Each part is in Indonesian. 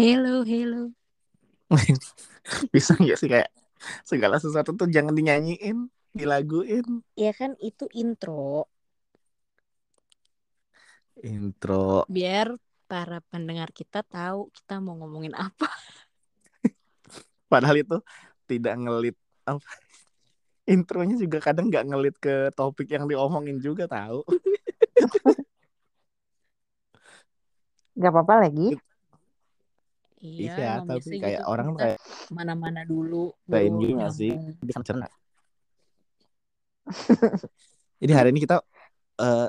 Hello, hello. Bisa nggak sih kayak segala sesuatu tuh jangan dinyanyiin, dilaguin. Ya kan itu intro Intro. biar para pendengar kita tahu kita mau ngomongin apa. Padahal itu tidak ngelit apa. Intronya juga kadang nggak ngelit ke topik yang diomongin juga tahu. Gak apa-apa lagi. Iya, Iya, tapi kayak gitu orang kayak mana-mana dulu. kayak ini sih? Bisa cerna. Jadi hari ini kita eh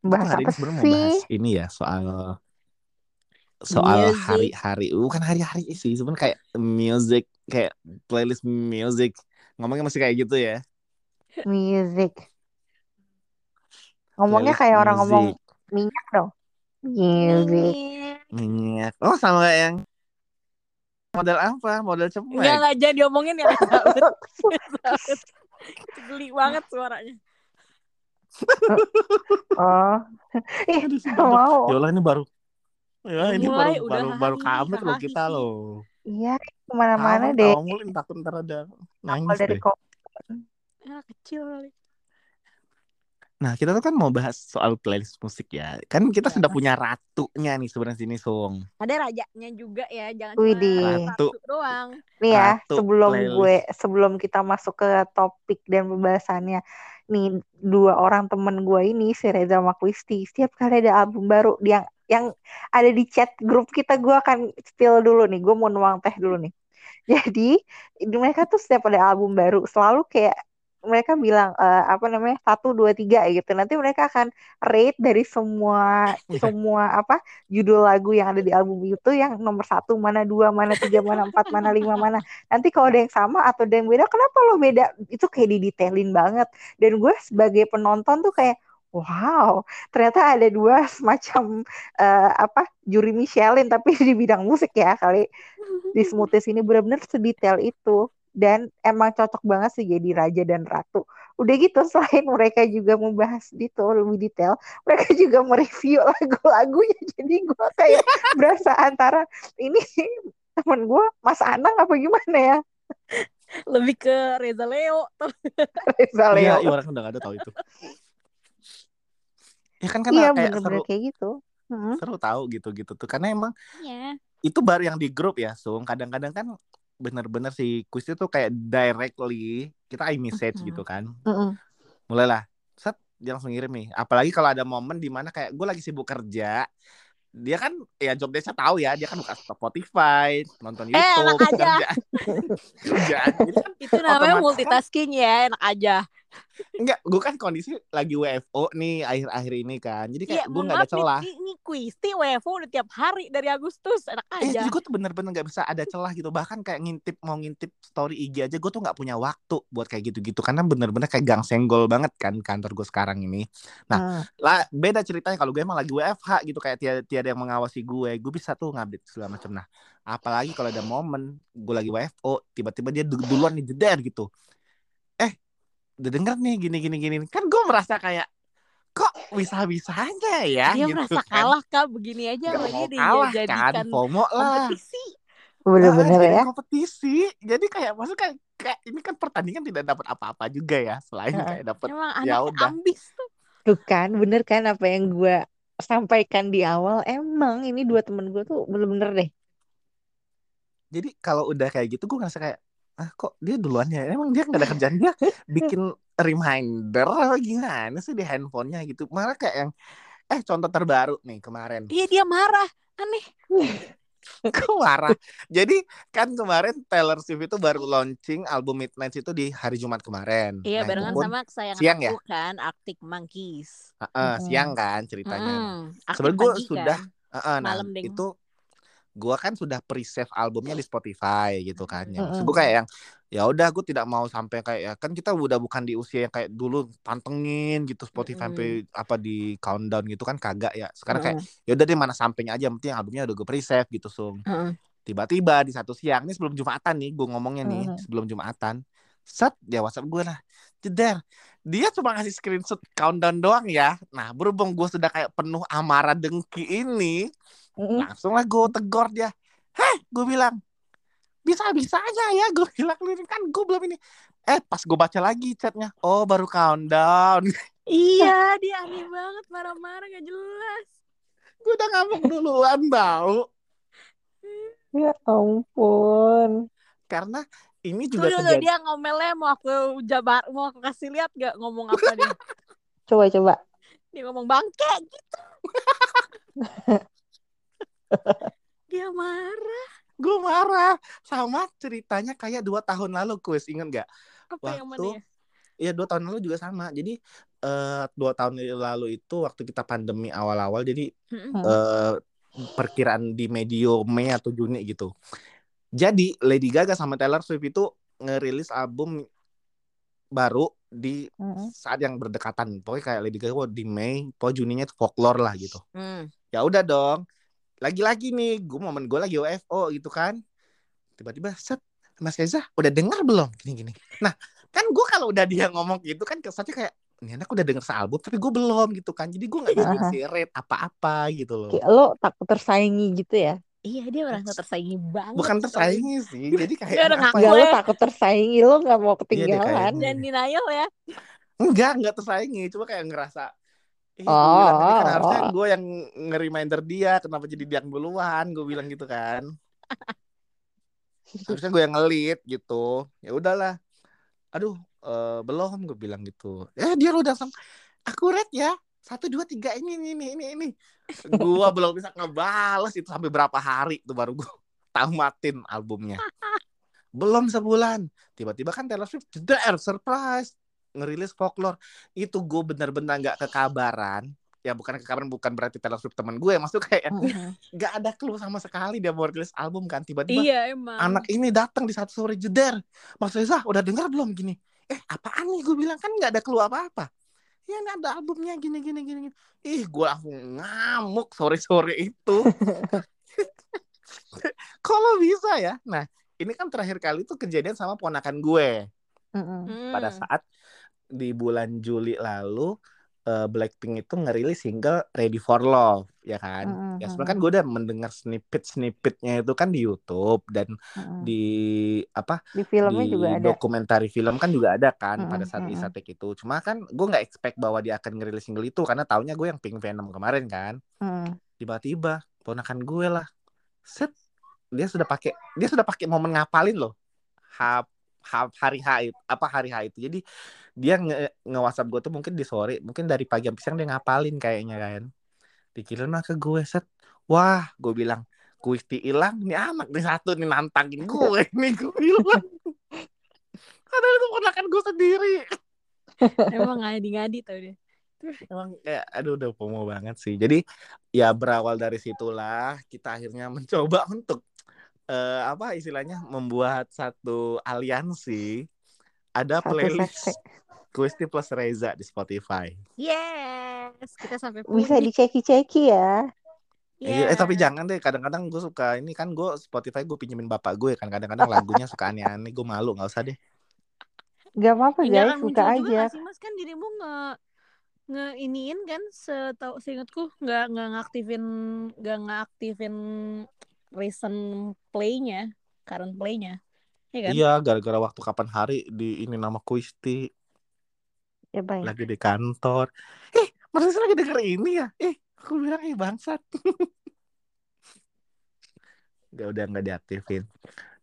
kita Bahas hari ini apa sebenarnya mau sih? bahas ini ya soal soal Music. hari-hari bukan hari-hari sih sebenarnya kayak music kayak playlist music ngomongnya masih kayak gitu ya Music. Ngomongnya Playlist kayak orang ngomong music. minyak dong. Music. Minyak oh sama kayak yang model apa model Enggak, cemek enggak jadi diomongin ya. Geli banget suaranya. Oh. Ih, Aduh, mau. ya Allah ini baru ya ini Mulai, baru udah baru baru comeback loh kita loh Iya, ke mana-mana deh. ini takut ntar ada nangis dari deh kok. Ah, kecil kali. Nah, kita tuh kan mau bahas soal playlist musik ya. Kan kita Ya. sudah punya ratunya nih sebenarnya sini, Sung. Ada rajanya juga ya, jangan Widih. cuma Ratu. doang. Nih ya, Ratu sebelum playlist. gue sebelum kita masuk ke topik dan pembahasannya, nih dua orang temen gue ini si Reza sama Kristi, setiap kali ada album baru yang yang ada di chat grup kita, gue akan spill dulu nih, gue mau nuang teh dulu nih. Jadi mereka tuh setiap ada album baru selalu kayak mereka bilang eh, apa namanya satu dua tiga gitu. Nanti mereka akan rate dari semua Iya. semua apa judul lagu yang ada di album itu yang nomor satu mana dua mana tiga mana empat mana lima mana. Nanti kalau ada yang sama atau ada yang beda, kenapa lo beda? Itu kayak didetailin banget. Dan gue sebagai penonton tuh kayak Wow, ternyata ada dua semacam eh, apa juri Michelin tapi di bidang musik ya kali di Smoothies ini benar-benar sedetail itu dan emang cocok banget sih jadi raja dan ratu. Udah gitu selain mereka juga membahas itu lebih detail, mereka juga mereview lagu-lagunya. Jadi gue kayak berasa antara ini temen gue Mas Anang apa gimana ya Lebih ke Reza Leo. Reza Iya, Leo. iya orang udah gak ada tahu itu. Ya kan karena Iya kayak seru bener-bener kayak gitu. Mm-mm. seru tahu gitu-gitu tuh. Karena emang Iya. itu baru yang di grup ya, Sung. Kadang-kadang kan bener-bener si kuis itu kayak directly kita iMessage Mhm. gitu kan. Mm-mm. Mulailah set dia langsung ngirim nih. Apalagi kalau ada momen di mana kayak gue lagi sibuk kerja, dia kan ya job desk tahu ya dia kan buka Spotify nonton Eh, enak YouTube aja. kerjaan gitu kan Itu namanya Otomatis multitasking ya, enak aja. Enggak gue kan kondisi lagi WFO nih akhir-akhir ini kan. Jadi kayak Iya, gue nggak ada celah. Ini, ini Quisti WFO udah tiap hari dari Agustus, enak eh aja. jadi gue tuh bener-bener nggak bisa ada celah gitu. Bahkan kayak ngintip mau ngintip story IG aja gue tuh nggak punya waktu buat kayak gitu-gitu. Karena bener-bener kayak gang senggol banget kan kantor gue sekarang ini. Mm. lah beda ceritanya kalau gue emang lagi WFH gitu. Kayak tiada, tiada yang mengawasi gue gue bisa tuh ngupdate segala macam nah apalagi kalau ada momen gue lagi WFO tiba-tiba dia du- duluan nih jeder gitu. eh udah denger nih gini gini gini kan gue merasa kayak kok bisa bisanya ya Dia gitu merasa kan kalah kak begini aja mau dia kalah kan jadikan FOMO lah kompetisi. Bener-bener Ah, jadi ya. kompetisi jadi kayak maksudnya kayak, kayak ini kan pertandingan tidak dapat apa-apa juga ya selain Heeh. kayak dapat ya udah ambis tuh. Tuh kan, bener kan apa yang gue sampaikan di awal. Emang ini dua temen gue tuh bener-bener deh. jadi kalau udah kayak gitu gue ngerasa kayak ah kok dia duluan ya emang dia nggak ada kerjaan? Dia bikin reminder gimana sih di handphonenya gitu? Malah kayak yang eh contoh terbaru nih kemarin. Iya dia marah, aneh. kok marah? Jadi kan kemarin Taylor Swift itu baru launching album Midnight itu di hari Jumat kemarin. Iya nah itu barengan sama kesayangan siang ya? aku kan, Arctic Monkeys. eh, Mm-mm. siang kan ceritanya. Nah Mm, Arctic sebenarnya gue sudah kan, eh, eh, nah malam ding. Gue kan sudah pre-save albumnya di Spotify gitu kan ya maksud Mm-mm. gue kayak yang ya udah gue tidak mau sampai kayak ya kan kita udah bukan di usia yang kayak dulu pantengin gitu Spotify sampai apa di countdown gitu kan kagak ya sekarang kayak ya udah deh mana sampainya aja yang penting albumnya udah gue pre-save gitu sung Mm-mm. tiba-tiba di satu siang ini sebelum jumatan nih gue ngomongnya nih Mm-mm. sebelum jumatan set dia WhatsApp gue lah jeder dia cuma ngasih screenshot countdown doang ya nah berhubung gue sudah kayak penuh amarah dengki ini Mm-mm. langsung lah gue tegor dia heh gue bilang bisa bisa aja ya gue bilang "Lu ini kan gue belum ini eh pas gue baca lagi chatnya oh baru countdown Iya, dia aneh banget marah-marah gak jelas. gue udah ngamuk duluan bau Ya ampun. karena ini juga tuh, kejadian dia ngomelnya mau aku jabar, mau aku kasih lihat gak ngomong apa dia. Coba coba. Dia ngomong bangke gitu. dia marah. gue marah sama ceritanya kayak dua tahun lalu kuis inget nggak Apa yang mana Waktu- ya? Iya dua tahun lalu juga sama jadi eh, dua tahun lalu itu waktu kita pandemi awal-awal jadi. Hmm. eh, perkiraan di medio Mei atau Juni gitu jadi Lady Gaga sama Taylor Swift itu ngerilis album baru di saat yang berdekatan pokoknya kayak Lady Gaga di Mei pokoknya Juninya itu folklore lah gitu Hmm. ya udah dong lagi-lagi nih gue momen gue lagi UFO gitu kan tiba-tiba set Mas Reza udah dengar belum gini-gini nah kan gue kalau udah dia ngomong gitu kan kesannya kayak ini anak udah denger sealbum tapi gue belum gitu kan jadi gue nggak bisa Aha. ngasih rate apa-apa gitu loh Kayak lo takut tersaingi gitu ya? Iya, dia merasa tersaingi banget. bukan tersaingi sih jadi kayak ya Enggak lo takut tersaingi lo nggak mau Iya ketinggalan. kayaknya. Dan denial ya. enggak enggak tersaingi cuma kayak ngerasa Gue Oh, bilang tadi kan oh, harusnya oh. gue yang nge-reminder dia kenapa jadi dia duluan? Gue bilang gitu kan. Harusnya gue yang ngelit gitu. Ya udahlah. Aduh eh, belum gue bilang gitu. Eh dia udah langsung akurat ya. Satu dua tiga ini ini ini ini ini. Gue belum bisa ngebales itu sampai berapa hari tuh baru gue tamatin albumnya. Belum sebulan. Tiba-tiba kan Taylor Swift jeder surprise ngerilis folklore. Itu gue bener-bener nggak kekabaran. Ya bukan kekabaran bukan berarti Taylor Swift teman gue maksudnya kayak Mm-mm. nggak ada clue sama sekali dia mau rilis album kan. Tiba-tiba Iya, emang. anak ini datang di satu sore jeder. Mas Reza udah dengar belum gini? Eh apaan nih? Gue bilang kan nggak ada clue apa-apa. Ya ini ada albumnya gini gini gini, gini. ih gue langsung ngamuk sore sore itu kalau bisa ya? Nah ini kan terakhir kali itu kejadian sama ponakan gue. Mm-mm. Hmm. pada saat di bulan Juli lalu eh, Blackpink itu ngerilis single Ready for Love ya kan Mm-mm. ya sebenarnya kan gue udah mendengar snippet snippetnya itu kan di YouTube dan Mm-mm. di apa Di filmnya di juga ada. dokumentari film kan juga ada kan Mm-mm, pada saat mm-mm. Lisa Take itu cuma kan gue nggak expect bahwa dia akan ngerilis single itu karena taunya gue yang Pink Venom kemarin kan Mm. tiba-tiba ponakan gue lah set dia sudah pakai dia sudah pakai momen ngapalin loh ha, ha- hari H itu apa hari H itu jadi dia nge, nge WhatsApp gue tuh mungkin di sore mungkin dari pagi sampai siang dia ngapalin kayaknya kan dikirim lah ke gue set wah gue bilang kuisti hilang nih anak nih satu nih nantangin gue nih gue bilang padahal itu ponakan gue sendiri Emang ngadi-ngadi tau dia. Emang kayak aduh udah pomo banget sih. Jadi ya berawal dari situlah kita akhirnya mencoba untuk eh, apa istilahnya membuat satu aliansi. Ada playlist sekte. Kuisti plus Reza di Spotify. Yes, kita sampai Bisa punya. diceki-ceki ya. Iya, Eh tapi Yes. jangan deh. Kadang-kadang gue suka ini kan gue Spotify gue pinjemin bapak gue kan. Kadang-kadang lagunya suka aneh-aneh. Gue malu nggak usah deh. Gak apa-apa Nggak guys, juga aja. sih mas kan dirimu nge nge iniin kan setahu seingatku nggak nggak ngaktifin nggak ngaktifin recent playnya current playnya ya kan Iya, gara-gara waktu kapan hari di ini nama Kuisti Ya baik. lagi di kantor. Eh, Mas Rizal lagi denger ini ya? Eh, aku bilang eh bangsat. Gak udah nggak diaktifin.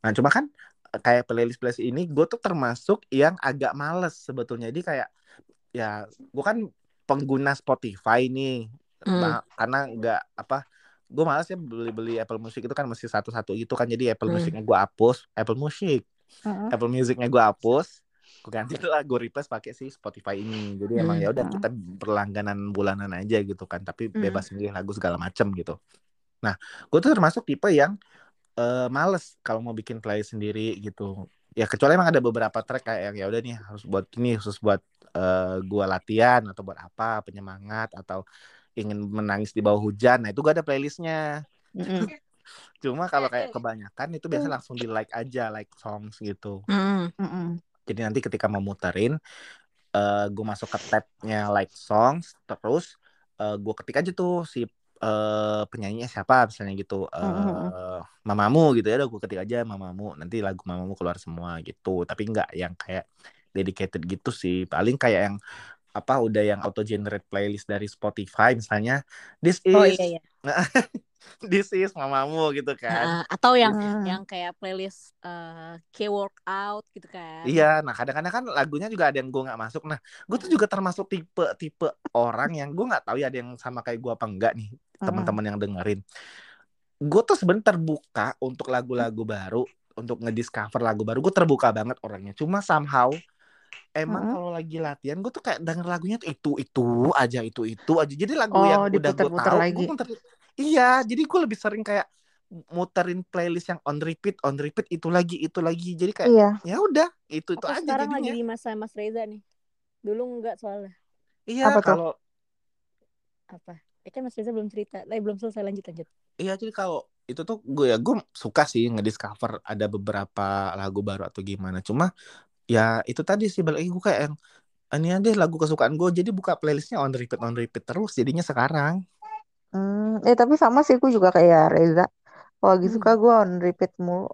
Nah, cuma kan eh, kayak playlist playlist ini gue tuh termasuk yang agak males sebetulnya. Jadi kayak ya gue kan pengguna Spotify nih. Hmm. Nah, karena nggak apa gue males ya beli-beli Apple Music itu kan mesti satu-satu itu kan jadi Apple Hmm. Musicnya gue hapus Apple Music Mm-mm. Apple Musicnya gue hapus gue ganti lah gue replace pakai si Spotify ini jadi emang Hmm. ya udah Hmm. kita berlangganan bulanan aja gitu kan tapi Hmm. bebas milih lagu segala macem gitu nah gue tuh termasuk tipe yang eh, males kalau mau bikin playlist sendiri gitu ya kecuali emang ada beberapa track kayak yang ya udah nih harus buat ini khusus buat eh, gue latihan atau buat apa penyemangat atau ingin menangis di bawah hujan nah itu gue ada playlistnya cuma kalau kayak kebanyakan itu biasa langsung di like aja like songs gitu Hmm. Mm-mm. Jadi nanti ketika mau muterin eh gue masuk ke tabnya like songs terus eh gue ketik aja tuh si eh penyanyinya siapa misalnya gitu eh Mhm. mamamu gitu ya udah gue ketik aja mamamu nanti lagu mamamu keluar semua gitu tapi nggak yang kayak dedicated gitu sih paling kayak yang apa udah yang auto generate playlist dari Spotify misalnya this is Oh iya iya. this is mamamu gitu kan Nah, atau yang Hmm. yang kayak playlist eh K workout gitu kan. Iya, nah kadang-kadang kan lagunya juga ada yang gue nggak masuk. Nah, gue tuh juga termasuk tipe tipe orang yang gue nggak tahu ya ada yang sama kayak gue apa enggak nih teman-teman yang dengerin. Gue tuh sebentar terbuka untuk lagu-lagu baru, untuk ngediscover lagu baru. Gue terbuka banget orangnya. Cuma somehow emang Mm-mm. kalau lagi latihan gue tuh kayak denger lagunya tuh itu itu aja itu itu aja. Jadi lagu Oh, yang udah gue tahu, gue muter. Iya, jadi gue lebih sering kayak muterin playlist yang on repeat, on repeat itu lagi, itu lagi. Jadi kayak Iya. ya udah itu itu Aku aja sekarang jadinya. lagi di masa Mas Reza nih. Dulu enggak soalnya. Iya, Apa tuh? kalau Apa? Eh kan Mas Reza belum cerita. Eh belum selesai lanjut lanjut. iya jadi kalau itu tuh gue ya gue suka sih ngediscover ada beberapa lagu baru atau gimana. Cuma ya itu tadi sih balik lagi gue kayak yang ini aja lagu kesukaan gue jadi buka playlistnya on repeat on repeat terus jadinya sekarang. Hmm, eh tapi sama sih aku juga kayak Reza. Kalau lagi Hmm. suka gue on repeat mulu.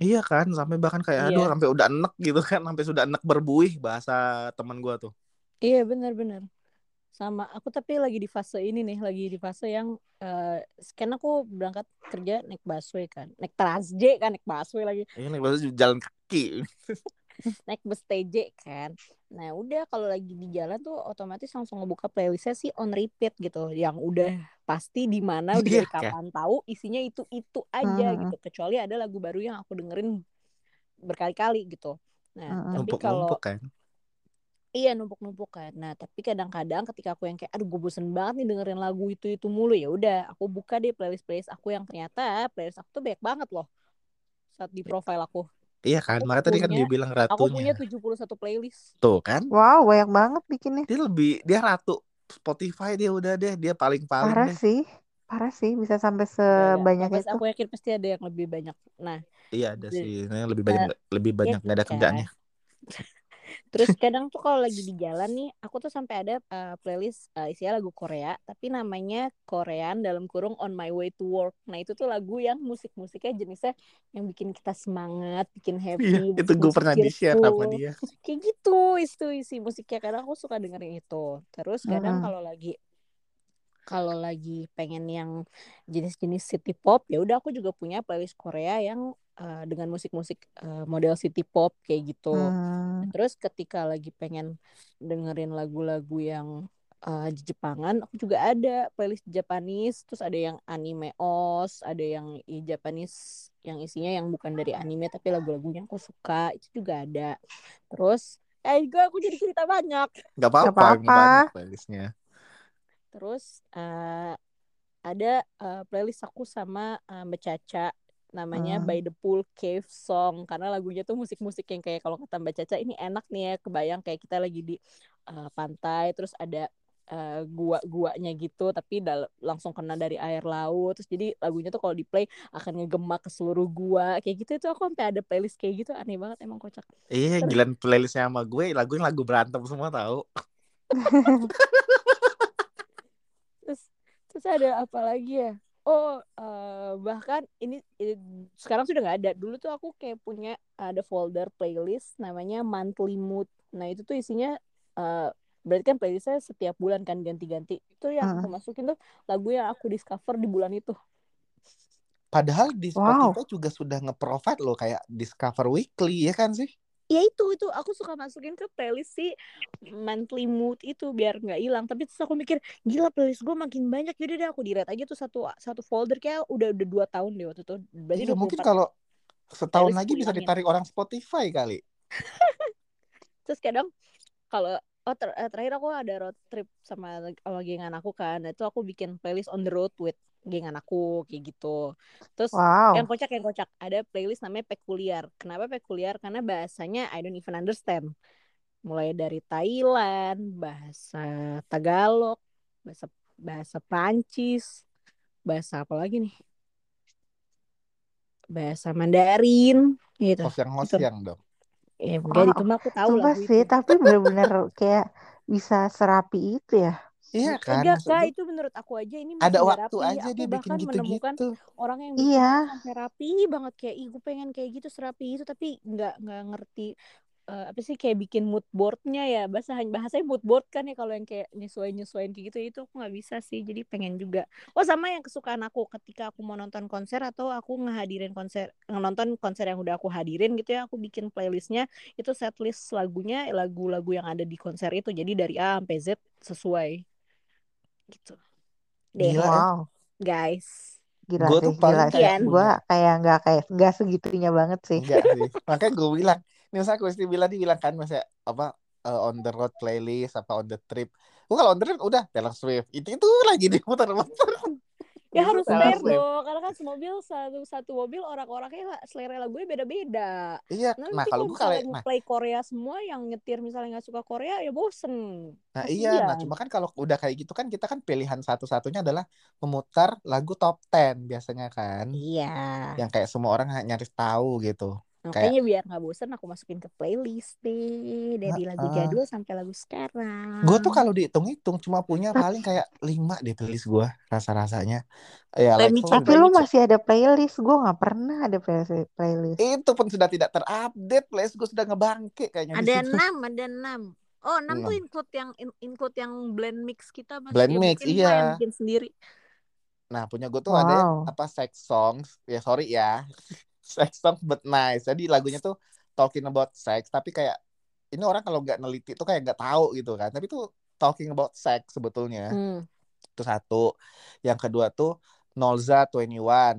Iya kan sampai bahkan kayak aduh Iya. sampai udah enek gitu kan sampai sudah enek berbuih bahasa teman gue tuh. Iya benar-benar. Sama aku tapi lagi di fase ini nih, lagi di fase yang eh kan aku berangkat kerja naik busway kan. Naik Trans J kan, naik busway lagi. Ini bahasa jalan kaki. naik bus TJ kan. Nah udah kalau lagi di jalan tuh otomatis langsung ngebuka playlistnya sih on repeat gitu, yang udah pasti di mana udah Iya, dari kapan tahu isinya itu itu aja Hmm. gitu. Kecuali ada lagu baru yang aku dengerin berkali-kali gitu. Nah Mm-mm. tapi kalau kan. iya numpuk-numpuk kan. Nah tapi kadang-kadang ketika aku yang kayak aduh gue bosen banget nih dengerin lagu itu itu mulu ya udah aku buka deh playlist playlist aku yang ternyata playlist aku tuh banyak banget loh saat di profile aku. Iya kan, makanya tadi kan dia bilang Aku punya ratunya. 71 playlist. Tuh kan, Wow, banyak banget bikinnya. dia lebih dia ratu Spotify dia udah deh, dia paling paling Parah deh. sih. Parah sih bisa sampai Enggak, enggak. sebanyak Pasti itu. aku yakin pasti ada yang lebih banyak. Nah, Iya ada sih, Nah, lebih banyak lebih banyak nggak ada kan. kerjaannya. Terus kadang tuh kalau lagi di jalan nih, aku tuh sampai ada uh, playlist uh, isinya lagu Korea, tapi namanya Korean dalam kurung On My Way to Work. Nah itu tuh lagu yang musik-musiknya jenisnya yang bikin kita semangat, bikin happy. Iya, itu gue pernah di share sama dia. Kayak gitu itu isi musiknya. Kadang aku suka dengerin itu. Terus kadang Mm-mm. kalau lagi kalau lagi pengen yang jenis-jenis city pop ya udah aku juga punya playlist Korea yang uh, dengan musik-musik uh, model city pop kayak gitu. Hmm. Terus ketika lagi pengen dengerin lagu-lagu yang uh, Jepangan, aku juga ada playlist Japanese, terus ada yang anime os, ada yang i- Japanese yang isinya yang bukan dari anime tapi lagu-lagunya aku suka, itu juga ada. Terus eh gue aku jadi cerita banyak. Gak Gak apa-apa, apa-apa. banyak playlistnya. Terus uh, ada uh, playlist aku sama uh, Mbak Caca namanya Hmm. By the Pool Cave Song karena lagunya tuh musik-musik yang kayak kalau kata Mbak Caca ini enak nih ya kebayang kayak kita lagi di uh, pantai terus ada uh, gua-guanya gitu tapi dal- langsung kena dari air laut terus jadi lagunya tuh kalau di play akan ngegema ke seluruh gua kayak gitu itu aku sampai ada playlist kayak gitu aneh banget emang kocak Iya, Terus- gila playlistnya sama gue, lagunya lagu berantem semua tahu. terus ada apa lagi ya oh eh, bahkan ini, ini sekarang sudah nggak ada dulu tuh aku kayak punya ada folder playlist namanya monthly mood nah itu tuh isinya eh, berarti kan playlistnya setiap bulan kan ganti-ganti itu yang aku Mm. masukin tuh lagu yang aku discover di bulan itu Padahal di Wow. Spotify juga sudah nge-provide loh kayak Discover Weekly ya kan sih? Ya itu itu aku suka masukin ke playlist si monthly mood itu biar nggak hilang. Tapi terus aku mikir gila playlist gue makin banyak. Yaudah deh aku direct aja tuh satu satu folder. Kayak udah udah dua tahun deh waktu itu. Berarti Iya, mungkin 24 kalau setahun lagi bisa ditarik orang Spotify kali. terus kadang kalau oh ter- eh, terakhir aku ada road trip sama sama gengan aku kan. Nah, itu aku bikin playlist on the road with gengan aku kayak gitu. Terus Wow. yang kocak yang kocak ada playlist namanya pekuliar kenapa pekuliar karena bahasanya I don't even understand. Mulai dari Thailand bahasa Tagalog bahasa bahasa Prancis bahasa apa lagi nih? Bahasa Mandarin gitu. Hosyang hosyang dong. ya enggak Oh, itu mah aku tahu lagu sih, itu. tapi bener-bener kayak bisa serapi itu ya. Iya kan? Enggak Maksud kak, itu menurut aku aja ini ada nggak waktu aja Aku dia bikin bahkan menemukan gitu-gitu. orang yang Iya. itu sampai rapi banget kayak ih gue pengen kayak gitu serapi itu tapi nggak nggak ngerti eh, apa sih kayak bikin mood boardnya ya bahasa bahasanya mood board kan ya kalau yang kayak nyesuaiin nyesuaiin kayak gitu itu aku nggak bisa sih jadi pengen juga oh sama yang kesukaan aku ketika aku mau nonton konser atau aku ngehadirin konser nonton konser yang udah aku hadirin gitu ya aku bikin playlistnya itu setlist lagunya lagu-lagu yang ada di konser itu jadi dari A sampai Z sesuai gitu deh Gila. Wow, guys gila Gue sih, tuh gila sih. Gue kayak nggak kayak nggak segitunya banget sih. enggak sih. Makanya gue bilang, ini Kristi bilang dia bilang kan misalnya apa eh, on the road playlist apa on the trip. Gue kalau on the road udah Taylor Swift. Itu itu lagi diputar-putar. Ya harus fair dong karena kan semobil satu satu mobil orang-orangnya selera lagunya beda-beda. Iya, nanti nah kalau gue kalau nah, play Korea semua yang nyetir misalnya nggak suka Korea ya bosen nah iya, nah cuma kan kalau udah kayak gitu kan kita kan pilihan satu-satunya adalah memutar lagu top 10 biasanya kan. iya. Yang kayak semua orang nyaris tahu gitu. Kayak makanya biar nggak bosen aku masukin ke playlist deh dari lagu Heeh. jadul sampai lagu sekarang Gue tuh kalau dihitung-hitung cuma punya paling kayak lima deh playlist gue rasa-rasanya. Ya like tapi lu masih ada playlist. Gue nggak pernah ada playlist. playlist. itu pun sudah tidak terupdate playlist gue sudah ngebangke kayaknya ada enam ada enam oh enam tuh include yang in- include yang blend mix kita mas Blend ya mix, iya. bikin sendiri Nah, punya gue tuh ada Wow. apa sex songs. Ya sorry ya. Sex songs but nice. Jadi lagunya tuh talking about sex tapi kayak ini orang kalau nggak neliti tuh kayak nggak tahu gitu kan. Tapi tuh talking about sex sebetulnya. hmm. Itu satu. Yang kedua tuh Nolza 21.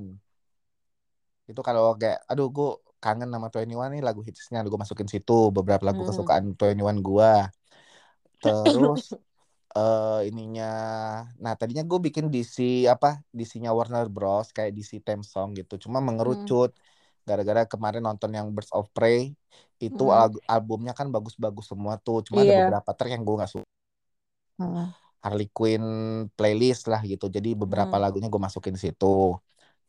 Itu kalau kayak aduh gue kangen sama 21 nih lagu hitsnya gue masukin situ beberapa lagu Hmm. kesukaan 21 gue. Terus eh ininya nah tadinya gue bikin DC apa DC-nya Warner Bros kayak DC theme song gitu cuma Hmm. Gara-gara kemarin nonton yang Birds of Prey itu Hmm. al- albumnya kan bagus-bagus semua tuh cuma ada Iya. beberapa track yang gue nggak suka Hmm. Harley Quinn playlist lah gitu jadi beberapa Hmm. lagunya gue masukin situ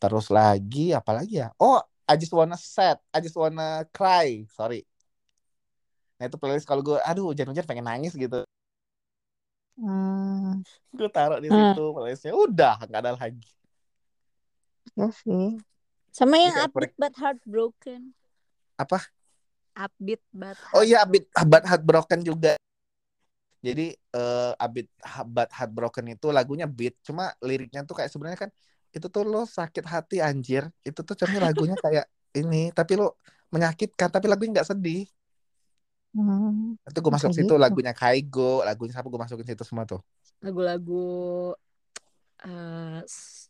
terus lagi apa lagi ya oh I just wanna sad I just wanna cry sorry nah itu playlist kalau gue aduh hujan-hujan pengen nangis gitu Hmm. gue taruh di Hmm. situ playlistnya udah nggak ada lagi Ya sih. Sama yang upbeat but heartbroken. apa Upbeat but Oh iya, Abit heartbroken. But Heartbroken juga. Jadi eh Abit But Heartbroken itu lagunya beat, cuma liriknya tuh kayak sebenarnya kan itu tuh lo sakit hati anjir. Itu tuh sebenarnya lagunya kayak ini, tapi lo menyakitkan, tapi lagunya nggak sedih. Hmm. Itu gue masuk Bisa situ gitu. lagunya Kaigo, lagunya siapa gue masukin situ semua tuh. Lagu-lagu eh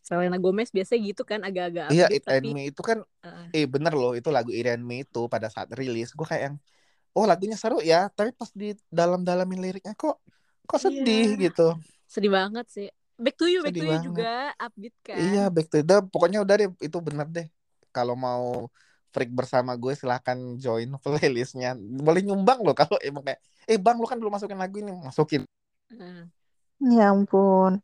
Selena Gomez biasanya gitu kan agak-agak Iya, It and tapi Me itu kan eh, eh bener loh, itu lagu It and Me itu pada saat rilis, gue kayak yang oh lagunya seru ya, tapi pas di dalam-dalamin liriknya kok kok sedih Iya. gitu. sedih banget sih. Back to you, back Sedih to you banget. juga upbeat kan. Iya, back to the pokoknya udah deh itu bener deh. Kalau mau freak bersama gue silahkan join playlistnya. Boleh nyumbang loh kalau emang kayak eh bang lu kan belum masukin lagu ini masukin. Ya ampun.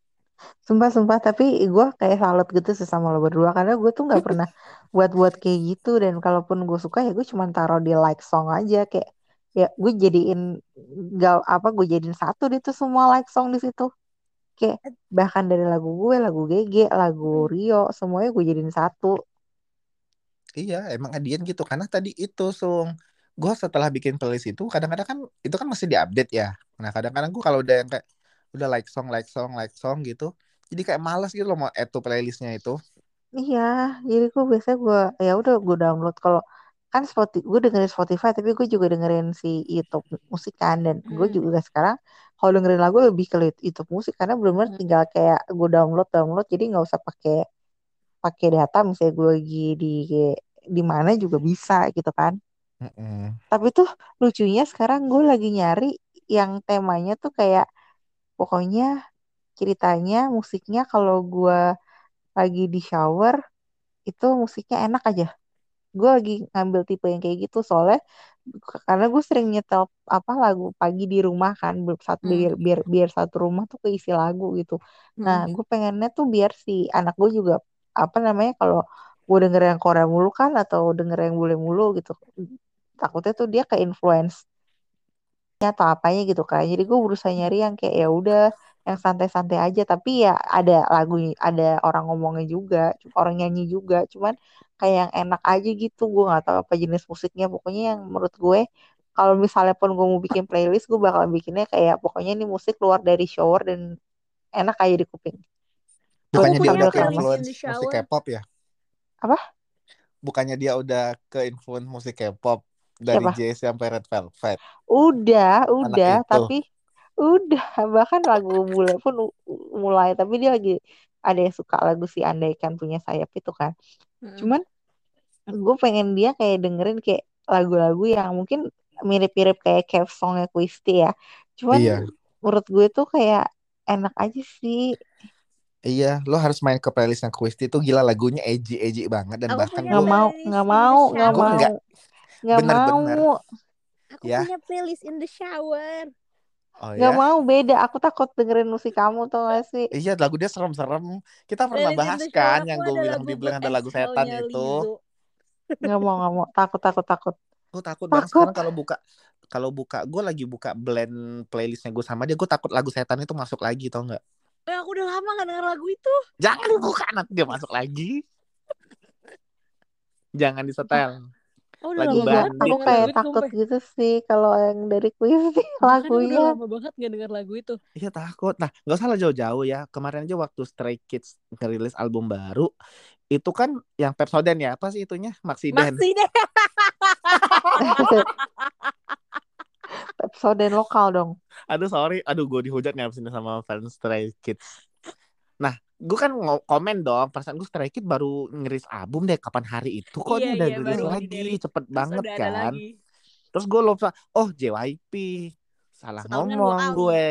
Sumpah-sumpah tapi gue kayak salut gitu sih sama lo berdua. Karena gue tuh nggak pernah buat-buat kayak gitu. Dan kalaupun gue suka ya gue cuma taruh di like song aja. Kayak ya gue jadiin gak apa gue jadiin satu deh tuh semua like song di situ. Kayak bahkan dari lagu gue lagu GG lagu Rio semuanya gue jadiin satu. Iya, emang Adian gitu. Karena tadi itu Sung. Gue setelah bikin playlist itu kadang-kadang kan itu kan masih diupdate ya. Nah, kadang-kadang gue kalau udah yang kayak udah like song like song like song gitu jadi kayak malas gitu loh mau add to playlistnya itu. iya jadi gue biasa gue ya udah gue download kalau kan Spotify gue dengerin Spotify tapi gue juga dengerin si YouTube musik kan dan gue Hmm. juga sekarang kalau dengerin lagu lebih ke YouTube musik karena benar-benar Hmm. tinggal kayak gue download download jadi nggak usah pakai pakai data misalnya gue lagi di di mana juga bisa gitu kan Mm-mm. tapi tuh lucunya sekarang gue lagi nyari yang temanya tuh kayak pokoknya ceritanya musiknya kalau gue lagi di shower itu musiknya enak aja gue lagi ngambil tipe yang kayak gitu soalnya karena gue sering nyetel apa lagu pagi di rumah kan satu Hmm. biar biar biar satu rumah tuh keisi lagu gitu nah Hmm. gue pengennya tuh biar si anak gue juga apa namanya kalau gue denger yang Korea mulu kan atau denger yang bule mulu gitu takutnya tuh dia ke influence atau apanya gitu kan jadi gue berusaha nyari yang kayak ya udah yang santai-santai aja. Tapi ya ada lagu ada orang ngomongnya juga orang nyanyi juga. Cuman kayak yang enak aja gitu. Gue nggak tahu apa jenis musiknya. Pokoknya yang menurut gue kalau misalnya pun gue mau bikin playlist gue bakal bikinnya kayak pokoknya ini musik keluar dari shower dan enak aja di kuping. Bukannya dia udah ke influence musik. K-pop ya? Apa? Bukannya dia udah ke influence musik K-pop dari Siapa? Jay sampai Red Velvet. Udah, udah, itu. tapi udah bahkan lagu mulai pun mulai tapi dia lagi ada yang suka lagu si Andaikan punya sayap itu kan. Mm-mm. Cuman gue pengen dia kayak dengerin kayak lagu-lagu yang mungkin mirip-mirip kayak Cave Songnya Quisty ya. Cuman Iya. menurut gue tuh kayak enak aja sih. Iya, lo harus main ke playlistnya Quisti itu gila lagunya edgy edgy banget dan Aku bahkan punya Nggak gue mau, nggak mau, nggak mau, nggak. Nggak Bener-bener. mau, Aku Ya. punya playlist in the shower. oh nggak ya. mau beda. Aku takut dengerin musik kamu tuh gak sih? Iya, lagu dia serem-serem. Kita pernah Playlist bahas kan yang gue bilang lagu di bilang Good ada lagu setan itu. Nggak mau, nggak mau. Takut, takut, takut. Gue takut banget Takut. sekarang kalau buka kalau buka gue lagi buka blend playlistnya gue sama dia gue takut lagu setan itu masuk lagi tau nggak Eh, aku udah lama gak denger lagu itu. jangan dibuka nanti dia masuk lagi jangan disetel Oh, udah Lagu lama banget aku kayak itu, takut sumpah. gitu sih kalau yang dari Quizzy Makanya udah lagunya. lama banget gak denger lagu itu. iya takut nah nggak usah lah jauh-jauh ya kemarin aja waktu Stray Kids ngerilis album baru itu kan yang Pepsodent ya apa sih itunya Maxiden Masih deh. Pepsodent lokal dong. aduh sorry aduh gue dihujat nih abis ini sama fans Stray Kids nah gue kan komen dong perasaan gue Stray Kids baru ngeris album deh kapan hari itu kok Iya, dia udah iya, rilis lagi di-rilis. cepet Terus banget kan lagi. terus gue lupa oh JYP salah Setahun kan ngomong gue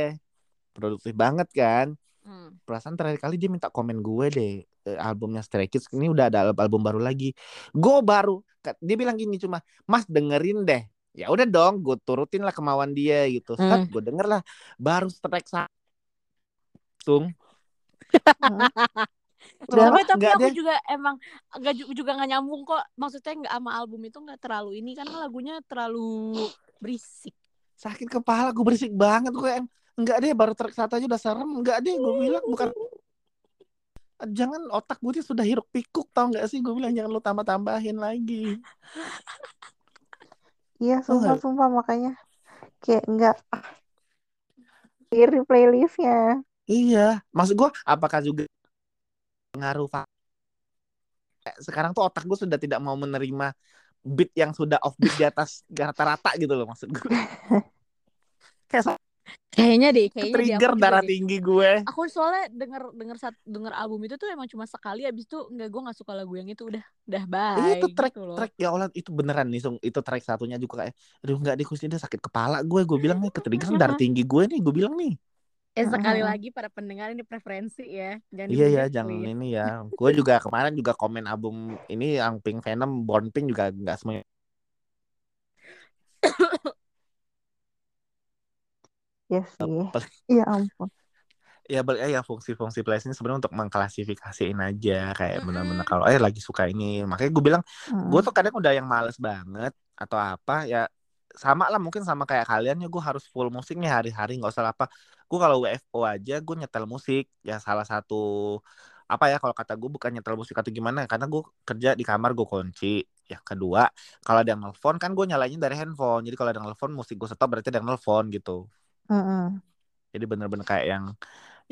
produktif banget kan Hmm. perasaan terakhir kali dia minta komen gue deh eh, albumnya Stray Kids ini udah ada al- album baru lagi gue baru dia bilang gini cuma mas dengerin deh ya udah dong gue turutin lah kemauan dia gitu Hmm. gue denger lah baru strike satu Udah Tapi aku deh. juga emang nggak ju- juga nggak nyambung kok. Maksudnya nggak sama album itu nggak terlalu ini kan lagunya terlalu berisik. sakit kepala gue berisik banget gue yang enggak deh baru track satu aja udah serem enggak deh gue bilang bukan jangan otak gue tuh sudah hiruk pikuk tau nggak sih gue bilang jangan lu tambah tambahin lagi Iya, Tau nggak? sumpah-sumpah makanya kayak enggak di playlistnya. Iya, maksud gue apakah juga pengaruh sekarang tuh otak gue sudah tidak mau menerima beat yang sudah off beat di atas rata-rata gitu loh maksud gue. Kayak Kayaknya deh, kayaknya deh, trigger juga darah deh. tinggi gue. Aku soalnya denger denger sat, denger album itu tuh emang cuma sekali abis itu nggak gue nggak suka lagu yang itu udah udah bye Iya, itu track gitu loh. track ya Allah itu beneran nih Sung. itu track satunya juga kayak aduh nggak deh ini sakit kepala gue gue bilang nih ketrigger darah tinggi gue nih gue bilang nih Eh sekali Mm-mm. lagi para pendengar ini preferensi ya. Jangan iya ya jangan ini ya gue juga kemarin juga komen album ini yang Pink Venom Born Pink juga nggak semuanya Ya sih. Apa- Iya ampun. ya balik aja fungsi-fungsi playlist ini sebenarnya untuk mengklasifikasiin aja kayak benar-benar kalau eh lagi suka ini makanya gue bilang Mm. gue tuh kadang udah yang males banget atau apa ya sama lah mungkin sama kayak kalian ya gue harus full musik nih hari-hari nggak usah apa gue kalau WFO aja gue nyetel musik. Ya salah satu apa ya kalau kata gue bukan nyetel musik atau gimana karena gue kerja di kamar gue kunci. Ya kedua kalau ada yang nelfon kan gue nyalainnya dari handphone. Jadi kalau ada yang nelfon musik gue stop berarti ada yang nelfon gitu. Mm-mm. jadi bener-bener kayak yang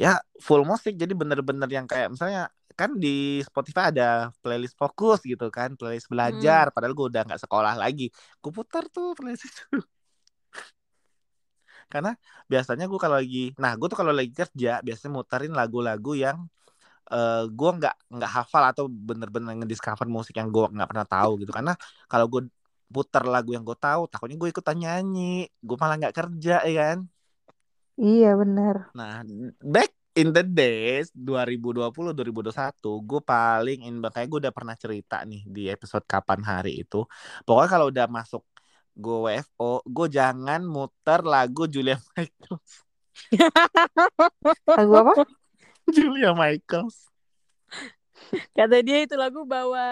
ya full musik. Jadi bener-bener yang kayak misalnya kan di Spotify ada playlist fokus gitu kan playlist belajar. Padahal gue udah nggak sekolah lagi. Gue putar tuh playlist itu karena biasanya gue kalau lagi nah gue tuh kalau lagi kerja biasanya muterin lagu-lagu yang eh gue nggak nggak hafal atau bener-bener ngediscover musik yang gue nggak pernah tahu gitu karena kalau gue putar lagu yang gue tahu takutnya gue ikutan nyanyi gue malah nggak kerja ya kan Iya benar. Nah, back in the days 2020 2021 gue paling in kayak gue udah pernah cerita nih di episode kapan hari itu. Pokoknya kalau udah masuk gue WFO, gue jangan muter lagu Julia Michaels. Lagu apa? Julia Michaels. Kata dia itu lagu bawa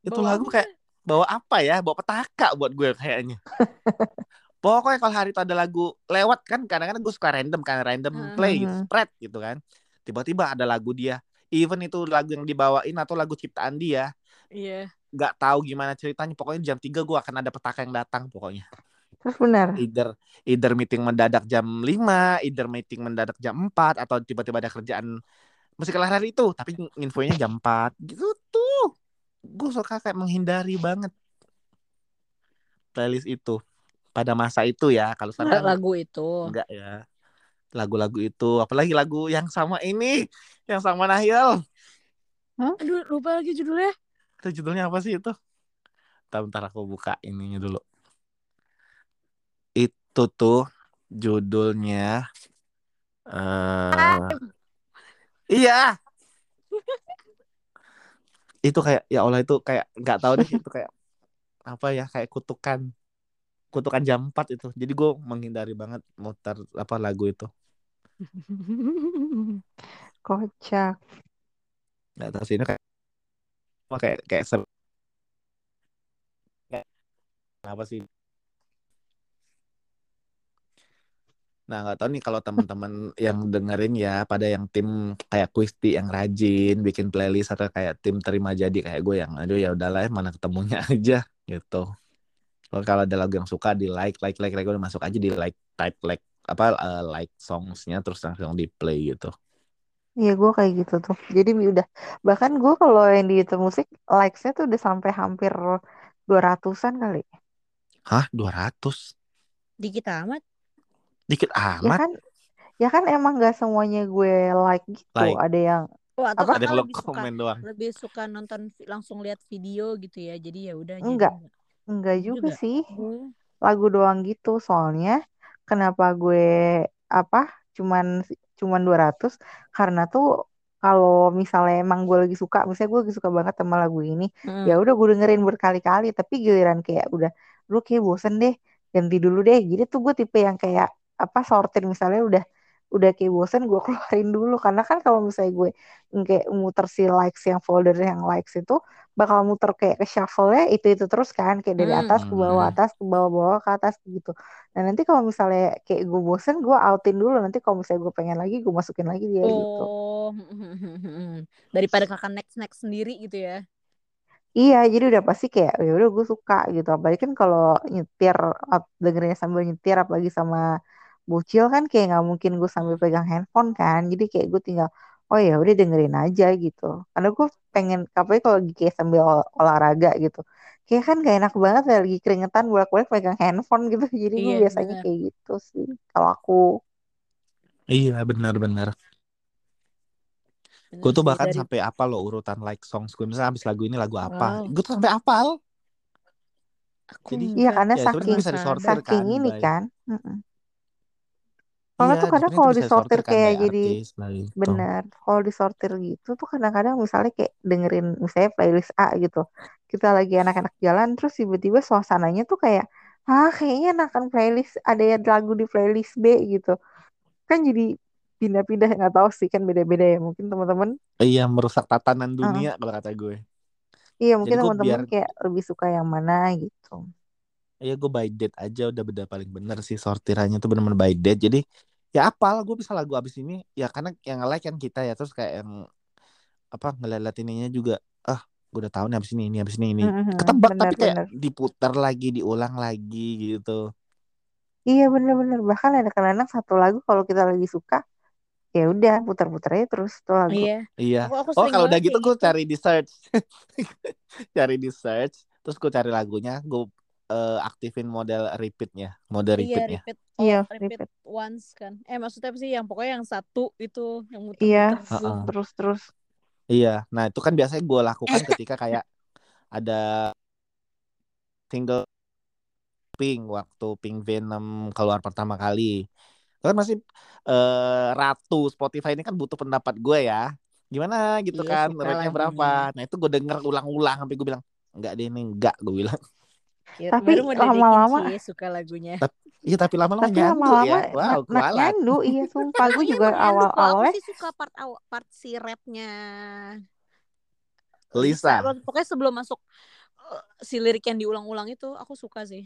Itu bawa lagu apa? kayak bawa apa ya? Bawa petaka buat gue kayaknya. Pokoknya kalau hari itu ada lagu lewat kan kadang-kadang gue suka random kan random Heeh. play gitu, Mhm. spread gitu kan. Tiba-tiba ada lagu dia, even itu lagu yang dibawain atau lagu ciptaan dia, Iya. Nggak tahu gimana ceritanya. Pokoknya jam 3 gue akan ada petaka yang datang pokoknya. Terus benar. Either either meeting mendadak jam 5, either meeting mendadak jam 4 atau tiba-tiba ada kerjaan mesti kelar hari itu, tapi infonya jam 4 gitu tuh. Gue suka kayak menghindari banget playlist itu pada masa itu ya. Kalau sekarang lagu itu. enggak ya. Lagu-lagu itu, apalagi lagu yang sama ini, yang sama Nahil. Aduh, lupa lagi judulnya. Itu judulnya apa sih itu? Bentar, bentar aku buka ininya dulu. Itu tuh judulnya eh Iya. itu kayak ya Allah itu kayak nggak tahu deh itu kayak apa ya kayak kutukan kutukan jam 4 itu. Jadi gue menghindari banget muter apa lagu itu. Kocak. Nggak tahu sih ini kayak kayak kayak ser- kayak apa sih? Nah nggak tahu nih kalau teman-teman yang dengerin ya pada yang tim kayak Quisti yang rajin bikin playlist atau kayak tim terima jadi kayak gue yang aduh ya udahlah mana ketemunya aja gitu. Kalau kalau ada lagu yang suka di like like like like udah masuk aja di like type like apa eh, like songsnya terus langsung di play gitu. Iya gue kayak gitu tuh. Jadi udah bahkan gue kalau yang di YouTube musik likes-nya tuh udah sampai hampir 200-an kali. Hah 200 Dikit amat. dikit Ya amat. kan ya kan emang gak semuanya gue like gitu. Like. Ada yang Oh, atau Apa? Ada yang lebih suka komen doang. lebih suka nonton langsung lihat video gitu ya. Jadi ya udah Enggak. enggak. enggak juga Juga. sih. Oh. lagu doang gitu soalnya kenapa gue apa cuman cuman 200 karena tuh kalau misalnya emang gue lagi suka misalnya gue lagi suka banget sama lagu ini Hmm. ya udah gue dengerin berkali-kali tapi giliran kayak udah lu kayak bosen deh ganti dulu deh jadi tuh gue tipe yang kayak apa sortir misalnya udah udah kayak bosen gue keluarin dulu karena kan kalau misalnya gue kayak muter si likes yang folder yang likes itu bakal muter kayak ke shuffle-nya itu itu terus kan kayak dari Hmm. atas ke bawah atas ke bawah bawah ke atas gitu nah nanti kalau misalnya kayak gue bosen gue outin dulu nanti kalau misalnya gue pengen lagi gue masukin lagi dia gitu Oh, daripada kakak next next sendiri gitu ya. Iya, jadi udah pasti kayak ya udah gue suka gitu. Apalagi kan kalau nyetir dengerinnya sambil nyetir apalagi sama bocil kan kayak nggak mungkin gue sambil pegang handphone kan. Jadi kayak gue tinggal oh ya udah dengerin aja gitu. Karena gue pengen apalagi kalau lagi kayak sambil ol- olahraga gitu. Kayak kan gak enak banget ya lagi keringetan bolak-balik pegang handphone gitu. Jadi gue Iya, biasanya benar. kayak gitu sih kalau aku. Iya benar-benar. Bener Gue tuh bahkan dari sampai apa loh urutan like songs gue. Misalnya habis lagu ini lagu apa. Wow. Gue tuh sampai apal. aku Jadi Iya karena ya sebenarnya saking bisa sama. disortir saking kan ini by. kan. Soalnya Iya tuh kadang kalau disortir kan kayak by jadi artis by itu. Bener, kalau disortir gitu tuh kadang-kadang misalnya kayak dengerin misalnya playlist A gitu. Kita lagi anak-anak jalan terus tiba-tiba suasananya tuh kayak, ah kayaknya enakan playlist ada yang lagu di playlist B gitu. Kan jadi pindah-pindah nggak tahu sih kan beda-beda ya mungkin teman-teman. Iya merusak tatanan dunia kalau kata gue. Iya mungkin teman-teman biar kayak lebih suka yang mana gitu. Iya gue by date aja udah beda paling bener sih sortirannya tuh bener-bener by date. Jadi ya apal gue bisa lagu abis ini ya karena yang like kan kita ya terus kayak yang apa ngeliat ininya juga ah gue udah tahu nih abis ini ini abis ini ini Mhm, ketebak tapi kayak Bener-bener. diputar lagi diulang lagi gitu. Iya bener-bener bahkan ada kadang satu lagu kalau kita lagi suka ya udah putar-putar aja terus tuh lagu. Iya. Iya. Aku aku Oh kalau udah gitu gue gitu. cari di search, cari di search, terus gue cari lagunya, gue eh, aktifin model repeatnya, mode Iya, repeatnya. repeat Iya, oh, repeat repeat. once kan. Eh maksudnya apa sih yang pokoknya yang satu itu yang Iya, tuh. Heeh. terus-terus. Iya. Nah itu kan biasanya gue lakukan ketika kayak ada single Pink waktu Pink Venom keluar pertama kali. Kan masih eh, ratu Spotify ini kan butuh pendapat gue ya. Gimana gitu Iya, kan, lagunya. berapa? Nah itu gue denger ulang-ulang sampai gue bilang enggak deh ini enggak gue bilang. Ya, Tapi lama-lama sih suka lagunya. Tapi iya tapi lama-lama tapi nyandu lama-lama ya. Wow, kualat. nyandu iya sumpah gue Iya juga awal kok. Aku sih suka part aw- part si rapnya Lisa. Lisa. Pokoknya sebelum masuk eh, si lirik yang diulang-ulang itu aku suka sih.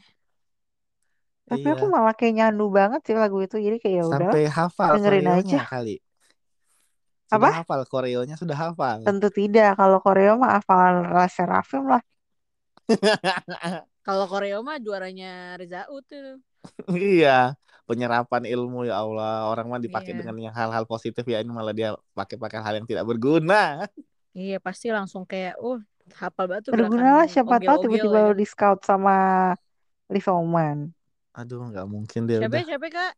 Tapi Iya. aku malah kayak nyandu banget sih lagu itu. Jadi kayak ya udah Sampai hafal dengerin koreonya aja. kali. Sudah Apa? hafal koreonya sudah hafal. Tentu tidak. Kalau koreo mah hafal La Seraphim lah. Kalau koreo mah juaranya Reza Ut tuh. iya, penyerapan ilmu ya Allah. Orang mah dipakai Iya. dengan yang hal-hal positif ya ini malah dia pakai-pakai hal yang tidak berguna. Iya pasti langsung kayak oh hafal banget tuh Berguna lah siapa tahu tiba-tiba ya lo di scout sama Lisa Oman. Aduh, nggak mungkin deh Siapa udah siapa kak?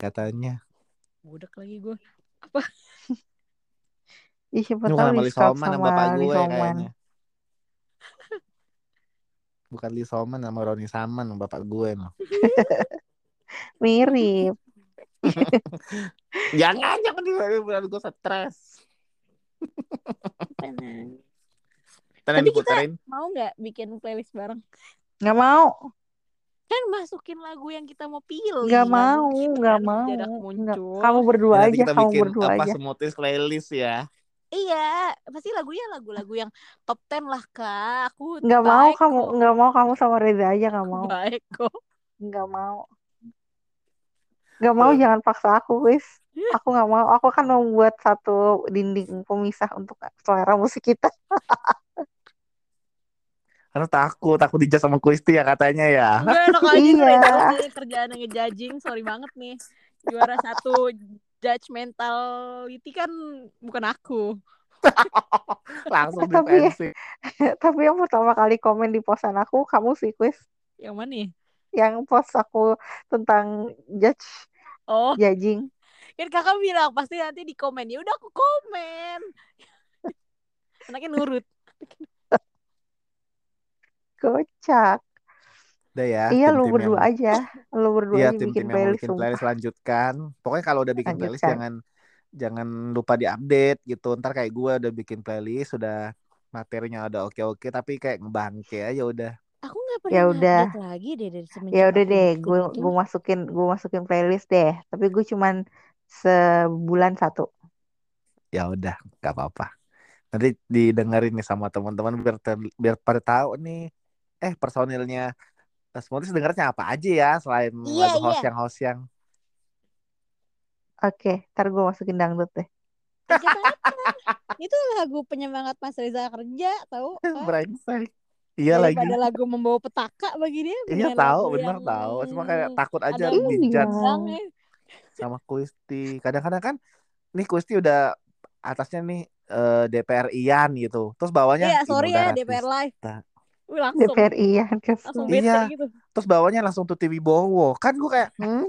katanya. Budak lagi gue. Ih, siapa tahu di scout sama sama bapak gue Lisa Oman. kayaknya. Bukan Lisa Oman sama Roni Saman sama bapak gue loh. Mirip. Jangan, jangan tiba-tiba gue stres. Tenang. Kita mau nggak bikin playlist bareng? Nggak mau. Kan masukin lagu yang kita mau pilih. Nggak mau. Nggak mau. Kamu berdua nanti aja. kita Kamu bikin berdua apa aja. smoothies playlist ya. Iya, pasti lagunya lagu-lagu yang top 10 lah kak. Aku Nggak mau kamu. kok. Nggak mau kamu sama Reza aja. Nggak mau. baik kok. Nggak mau. Nggak mau. Jangan paksa aku, wis. Aku nggak mau. Aku akan membuat satu dinding pemisah untuk selera musik kita. Karena takut, takut dijudge sama Kuisti ya katanya ya. Enggak enak aja nih Iya. Nih kerjaan yang ngejudging. Sorry banget nih. Juara satu judgmentality kan bukan aku. Langsung Tapi- defensif. Tapi yang pertama kali komen di posan aku, kamu sih, Quiz. Yang mana nih? Yang post aku tentang judge, Oh, judging. kan kakak bilang pasti nanti di komen. Ya udah aku komen. Anaknya nurut. Kocak. Udah ya. iya, lu tim-tim berdua yang- aja. Lu berdua Iya, aja tim-tim bikin yang mau playlist, bikin sumpah. playlist lanjutkan. Pokoknya kalau udah bikin playlist Lanjutkan. jangan jangan lupa diupdate gitu. Ntar kayak gue udah bikin playlist, sudah materinya udah oke-oke, tapi kayak ngebangke aja udah. Aku nggak pernah Ya udah. update lagi deh dari semenjak Ya udah deh, bikin gue gue masukin gue masukin playlist deh. Tapi gue cuman sebulan satu. Ya udah, nggak apa-apa. Nanti didengerin nih sama teman-teman biar ter- biar pada tahu nih. Eh personilnya Smoothies dengernya apa aja ya selain Iya, lagu host iya. yang host yang Oke, ntar gue masukin dangdut deh. Itu lagu penyemangat Mas Reza kerja, tahu? Kak? brengsek. Iya lagi. Daripada lagu membawa petaka bagi dia. Iya tahu, yang tahu. Cuma kayak takut aja ada dijudge undangnya. sama Kuisti. Kadang-kadang kan nih Kuisti udah atasnya nih eh, DPR Ian gitu. Terus bawahnya Iya, sorry ya. DPR Live. Wih, langsung DPR iya langsung bete Iya. gitu. Terus bawahnya langsung Tuti Wibowo. Kan gue kayak, hmm,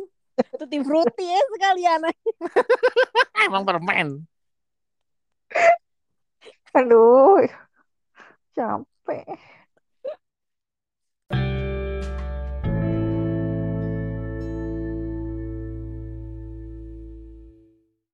Tutti frutti ya sekalian. emang permen. Aduh, capek.